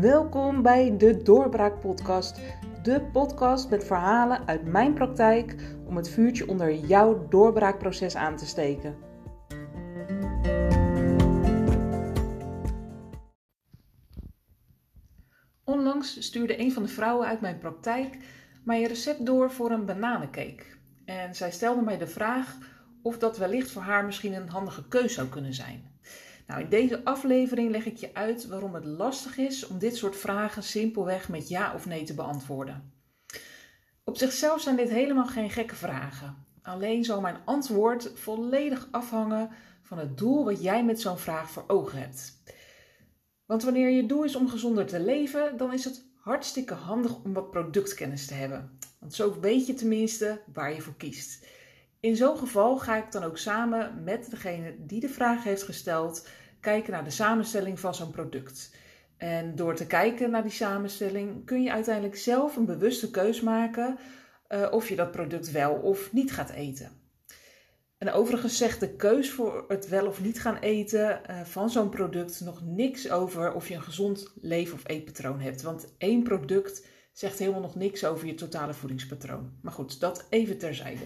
Welkom bij de Doorbraak Podcast. De podcast met verhalen uit mijn praktijk om het vuurtje onder jouw doorbraakproces aan te steken. Onlangs stuurde een van de vrouwen uit mijn praktijk mij een recept door voor een bananencake. En zij stelde mij de vraag of dat wellicht voor haar misschien een handige keus zou kunnen zijn. Nou, in deze aflevering leg ik je uit waarom het lastig is om dit soort vragen simpelweg met ja of nee te beantwoorden. Op zichzelf zijn dit helemaal geen gekke vragen. Alleen zal mijn antwoord volledig afhangen van het doel wat jij met zo'n vraag voor ogen hebt. Want wanneer je doel is om gezonder te leven, dan is het hartstikke handig om wat productkennis te hebben. Want zo weet je tenminste waar je voor kiest. In zo'n geval ga ik dan ook samen met degene die de vraag heeft gesteld kijken naar de samenstelling van zo'n product. En door te kijken naar die samenstelling kun je uiteindelijk zelf een bewuste keus maken uh, of je dat product wel of niet gaat eten. En overigens zegt de keus voor het wel of niet gaan eten uh, van zo'n product nog niks over of je een gezond leef- of eetpatroon hebt. Want één product zegt helemaal nog niks over je totale voedingspatroon. Maar goed, dat even terzijde.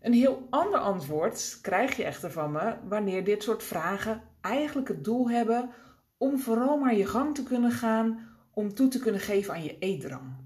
Een heel ander antwoord krijg je echter van me wanneer dit soort vragen eigenlijk het doel hebben om vooral maar je gang te kunnen gaan om toe te kunnen geven aan je eetdrang.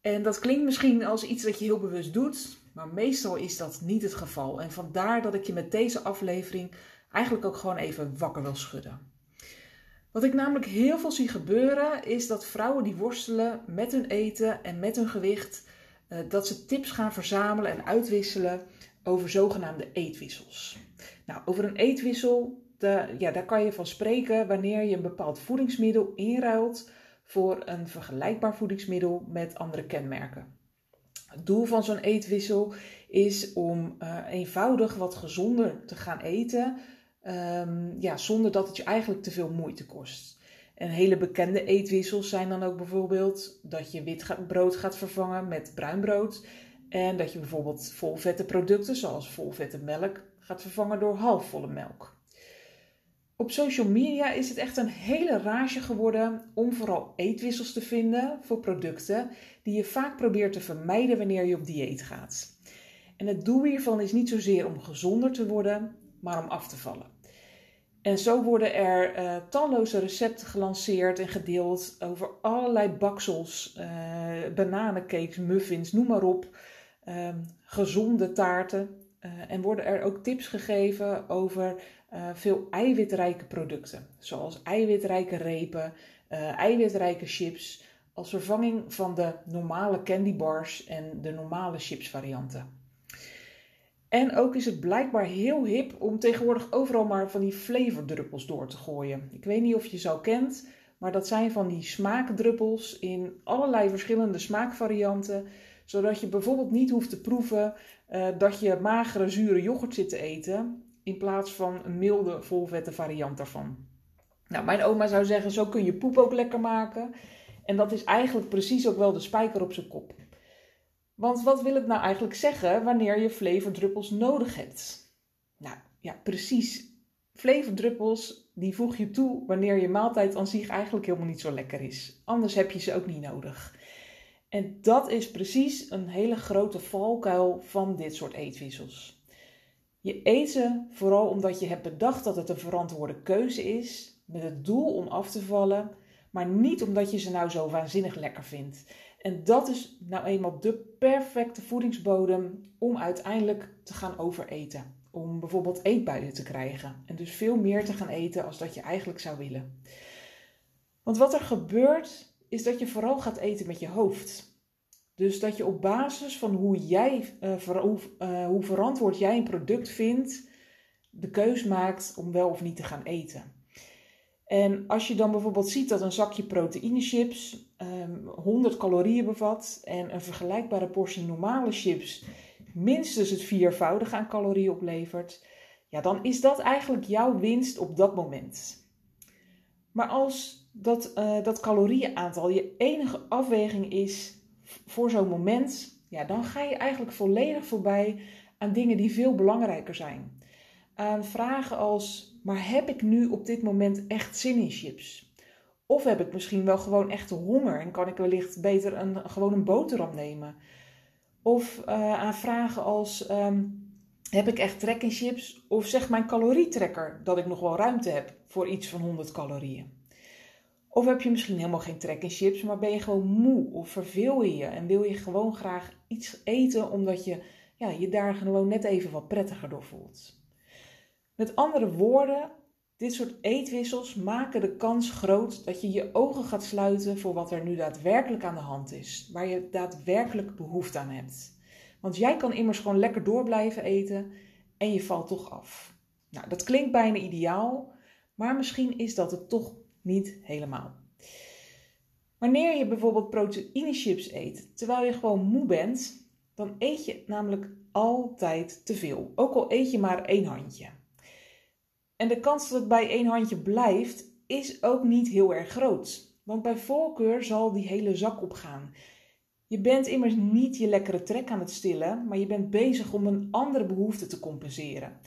En dat klinkt misschien als iets dat je heel bewust doet, maar meestal is dat niet het geval. En vandaar dat ik je met deze aflevering eigenlijk ook gewoon even wakker wil schudden. Wat ik namelijk heel veel zie gebeuren, is dat vrouwen die worstelen met hun eten en met hun gewicht, dat ze tips gaan verzamelen en uitwisselen over zogenaamde eetwissels. Nou, over een eetwissel, de, ja, daar kan je van spreken wanneer je een bepaald voedingsmiddel inruilt voor een vergelijkbaar voedingsmiddel met andere kenmerken. Het doel van zo'n eetwissel is om uh, eenvoudig wat gezonder te gaan eten, um, ja, zonder dat het je eigenlijk te veel moeite kost. En hele bekende eetwissels zijn dan ook bijvoorbeeld dat je wit brood gaat vervangen met bruin brood. En dat je bijvoorbeeld volvette producten zoals volvette melk gaat vervangen door halfvolle melk. Op social media is het echt een hele rage geworden om vooral eetwissels te vinden voor producten die je vaak probeert te vermijden wanneer je op dieet gaat. En het doel hiervan is niet zozeer om gezonder te worden, maar om af te vallen. En zo worden er uh, talloze recepten gelanceerd en gedeeld over allerlei baksels, uh, bananencakes, muffins, noem maar op, uh, gezonde taarten. Eh, en worden er ook tips gegeven over veel eiwitrijke producten, zoals eiwitrijke repen, eiwitrijke chips, als vervanging van de normale candy bars en de normale chipsvarianten. En ook is het blijkbaar heel hip om tegenwoordig overal maar van die flavordruppels door te gooien. Ik weet niet of je ze al kent, maar dat zijn van die smaakdruppels in allerlei verschillende smaakvarianten. Zodat je bijvoorbeeld niet hoeft te proeven uh, dat je magere, zure yoghurt zit te eten. In plaats van een milde, volvette variant daarvan. Nou, mijn oma zou zeggen, zo kun je poep ook lekker maken. En dat is eigenlijk precies ook wel de spijker op zijn kop. Want wat wil het nou eigenlijk zeggen wanneer je flavourdruppels nodig hebt? Nou ja, precies. Flavourdruppels die voeg je toe wanneer je maaltijd aan zich eigenlijk helemaal niet zo lekker is. Anders heb je ze ook niet nodig. En dat is precies een hele grote valkuil van dit soort eetwissels. Je eet ze vooral omdat je hebt bedacht dat het een verantwoorde keuze is, met het doel om af te vallen, maar niet omdat je ze nou zo waanzinnig lekker vindt. En dat is nou eenmaal de perfecte voedingsbodem om uiteindelijk te gaan overeten. Om bijvoorbeeld eetbuien te krijgen. En dus veel meer te gaan eten als dat je eigenlijk zou willen. Want wat er gebeurt, is dat je vooral gaat eten met je hoofd. Dus dat je op basis van hoe, jij, uh, hoe, uh, hoe verantwoord jij een product vindt, de keus maakt om wel of niet te gaan eten. En als je dan bijvoorbeeld ziet dat een zakje proteïnechips um, ehm, 100 calorieën bevat en een vergelijkbare portie normale chips minstens het viervoudige aan calorieën oplevert, ja, dan is dat eigenlijk jouw winst op dat moment. Maar als dat, uh, dat calorieënaantal je enige afweging is voor zo'n moment, ja, dan ga je eigenlijk volledig voorbij aan dingen die veel belangrijker zijn. Aan vragen als maar heb ik nu op dit moment echt zin in chips? Of heb ik misschien wel gewoon echte honger en kan ik wellicht beter een, gewoon een boterham nemen? Of uh, aan vragen als: ehm, heb ik echt trek in chips? Of zegt mijn calorietrekker dat ik nog wel ruimte heb voor iets van 100 calorieën? Of heb je misschien helemaal geen trek in chips, maar ben je gewoon moe of verveel je je en wil je gewoon graag iets eten omdat je ja, je daar gewoon net even wat prettiger door voelt? Met andere woorden, dit soort eetwissels maken de kans groot dat je je ogen gaat sluiten voor wat er nu daadwerkelijk aan de hand is, waar je daadwerkelijk behoefte aan hebt. Want jij kan immers gewoon lekker door blijven eten en je valt toch af. Nou, dat klinkt bijna ideaal, maar misschien is dat het toch niet helemaal. Wanneer je bijvoorbeeld proteïnechips eet terwijl je gewoon moe bent, dan eet je namelijk altijd te veel. Ook al eet je maar één handje. En de kans dat het bij één handje blijft, is ook niet heel erg groot. Want bij voorkeur zal die hele zak opgaan. Je bent immers niet je lekkere trek aan het stillen, maar je bent bezig om een andere behoefte te compenseren.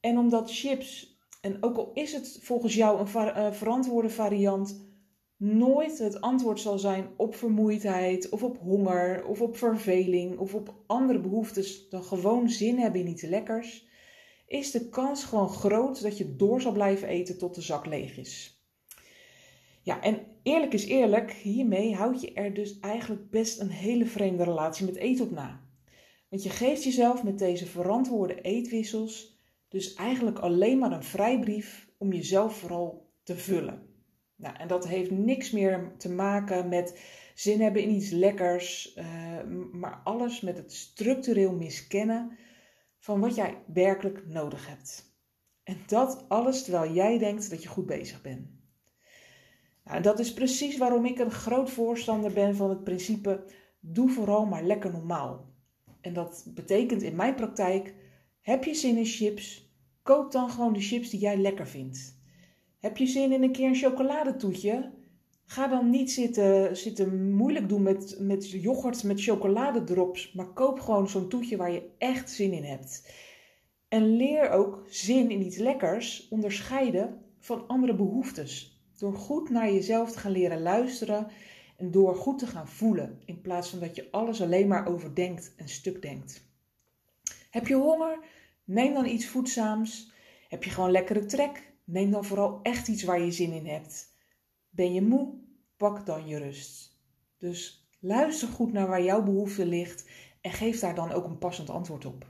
En omdat chips, en ook al is het volgens jou een eh, verantwoorde variant, nooit het antwoord zal zijn op vermoeidheid of op honger of op verveling of op andere behoeftes dan gewoon zin hebben in iets lekkers, is de kans gewoon groot dat je door zal blijven eten tot de zak leeg is. Ja, en eerlijk is eerlijk, hiermee houd je er dus eigenlijk best een hele vreemde relatie met eten op na. Want je geeft jezelf met deze verantwoorde eetwissels dus eigenlijk alleen maar een vrijbrief om jezelf vooral te vullen. Nou, en dat heeft niks meer te maken met zin hebben in iets lekkers, uh, maar alles met het structureel miskennen van wat jij werkelijk nodig hebt. En dat alles terwijl jij denkt dat je goed bezig bent. Nou, dat is precies waarom ik een groot voorstander ben van het principe: doe vooral maar lekker normaal. En dat betekent in mijn praktijk: heb je zin in chips? Koop dan gewoon de chips die jij lekker vindt. Heb je zin in een keer een chocoladetoetje? Ga dan niet zitten, zitten moeilijk doen met, met yoghurt met chocoladedrops, maar koop gewoon zo'n toetje waar je echt zin in hebt. En leer ook zin in iets lekkers onderscheiden van andere behoeftes. Door goed naar jezelf te gaan leren luisteren en door goed te gaan voelen, in plaats van dat je alles alleen maar overdenkt en stuk denkt. Heb je honger? Neem dan iets voedzaams. Heb je gewoon lekkere trek? Neem dan vooral echt iets waar je zin in hebt. Ben je moe? Pak dan je rust. Dus luister goed naar waar jouw behoefte ligt en geef daar dan ook een passend antwoord op.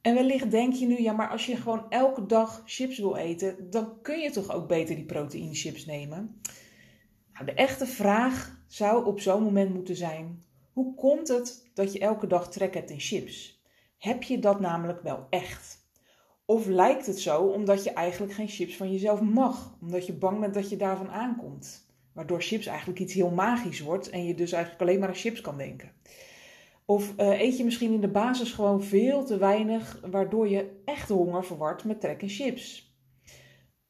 En wellicht denk je nu, ja, maar als je gewoon elke dag chips wil eten, dan kun je toch ook beter die proteïne chips nemen? Nou, de echte vraag zou op zo'n moment moeten zijn: hoe komt het dat je elke dag trek hebt in chips? Heb je dat namelijk wel echt? Of lijkt het zo omdat je eigenlijk geen chips van jezelf mag, omdat je bang bent dat je daarvan aankomt? Waardoor chips eigenlijk iets heel magisch wordt en je dus eigenlijk alleen maar aan chips kan denken. Of uh, eet je misschien in de basis gewoon veel te weinig, waardoor je echt honger verwart met trek en chips?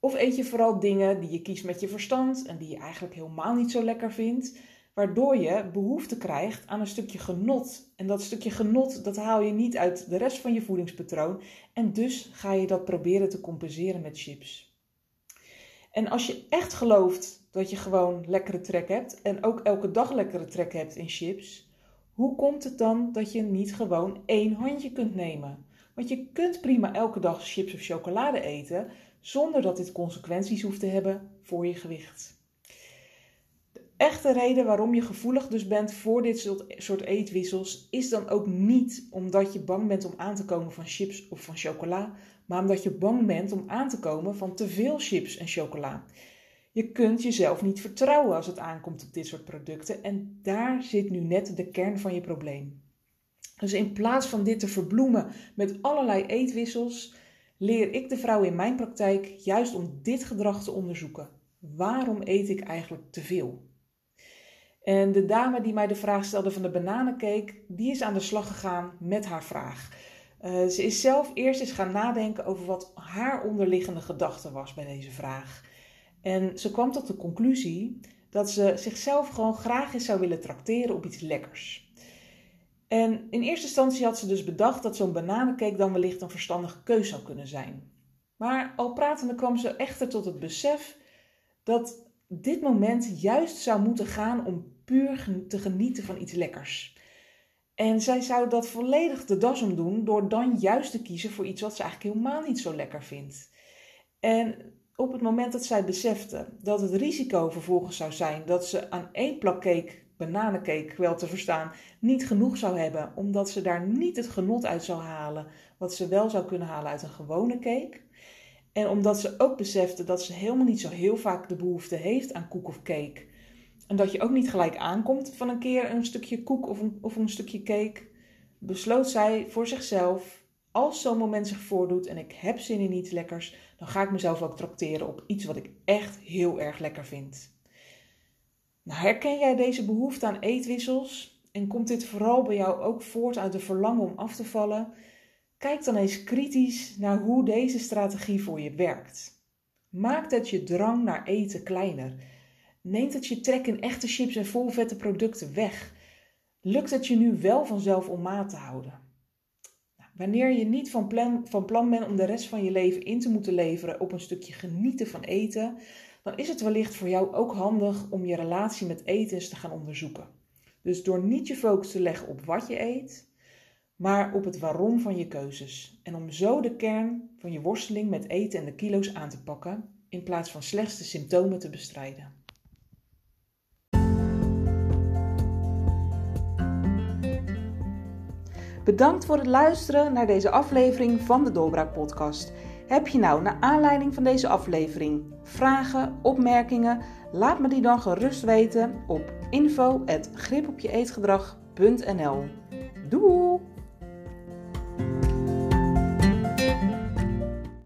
Of eet je vooral dingen die je kiest met je verstand en die je eigenlijk helemaal niet zo lekker vindt, waardoor je behoefte krijgt aan een stukje genot. En dat stukje genot, dat haal je niet uit de rest van je voedingspatroon en dus ga je dat proberen te compenseren met chips. En als je echt gelooft dat je gewoon lekkere trek hebt en ook elke dag lekkere trek hebt in chips, hoe komt het dan dat je niet gewoon één handje kunt nemen? Want je kunt prima elke dag chips of chocolade eten zonder dat dit consequenties hoeft te hebben voor je gewicht echte reden waarom je gevoelig dus bent voor dit soort eetwissels is dan ook niet omdat je bang bent om aan te komen van chips of van chocola, maar omdat je bang bent om aan te komen van te veel chips en chocola. Je kunt jezelf niet vertrouwen als het aankomt op dit soort producten en daar zit nu net de kern van je probleem. Dus in plaats van dit te verbloemen met allerlei eetwissels, leer ik de vrouw in mijn praktijk juist om dit gedrag te onderzoeken. Waarom eet ik eigenlijk te veel? En de dame die mij de vraag stelde van de bananencake, die is aan de slag gegaan met haar vraag. Uh, ze is zelf eerst eens gaan nadenken over wat haar onderliggende gedachte was bij deze vraag. En ze kwam tot de conclusie dat ze zichzelf gewoon graag eens zou willen trakteren op iets lekkers. En in eerste instantie had ze dus bedacht dat zo'n bananencake dan wellicht een verstandige keus zou kunnen zijn. Maar al pratende kwam ze echter tot het besef dat dit moment juist zou moeten gaan om puur te genieten van iets lekkers. En zij zou dat volledig de das om doen door dan juist te kiezen voor iets wat ze eigenlijk helemaal niet zo lekker vindt. En op het moment dat zij besefte dat het risico vervolgens zou zijn dat ze aan één plak cake, bananencake wel te verstaan, niet genoeg zou hebben, omdat ze daar niet het genot uit zou halen wat ze wel zou kunnen halen uit een gewone cake. En omdat ze ook besefte dat ze helemaal niet zo heel vaak de behoefte heeft aan koek of cake. En dat je ook niet gelijk aankomt van een keer een stukje koek of een, of een stukje cake, besloot zij voor zichzelf: als zo'n moment zich voordoet en ik heb zin in iets lekkers, dan ga ik mezelf ook trakteren op iets wat ik echt heel erg lekker vind. Nou, herken jij deze behoefte aan eetwissels? En komt dit vooral bij jou ook voort uit de verlangen om af te vallen? Kijk dan eens kritisch naar hoe deze strategie voor je werkt. Maakt het je drang naar eten kleiner? Neemt het je trek in echte chips en volvette producten weg? Lukt het je nu wel vanzelf om maat te houden? Wanneer je niet van plan, van plan bent om de rest van je leven in te moeten leveren op een stukje genieten van eten, dan is het wellicht voor jou ook handig om je relatie met eten eens te gaan onderzoeken. Dus door niet je focus te leggen op wat je eet, maar op het waarom van je keuzes. En om zo de kern van je worsteling met eten en de kilo's aan te pakken, in plaats van slechts de symptomen te bestrijden. Bedankt voor het luisteren naar deze aflevering van de Doorbraak Podcast. Heb je nou, naar aanleiding van deze aflevering, vragen, opmerkingen? Laat me die dan gerust weten op info.gripopjeeetgedrag.nl Doei!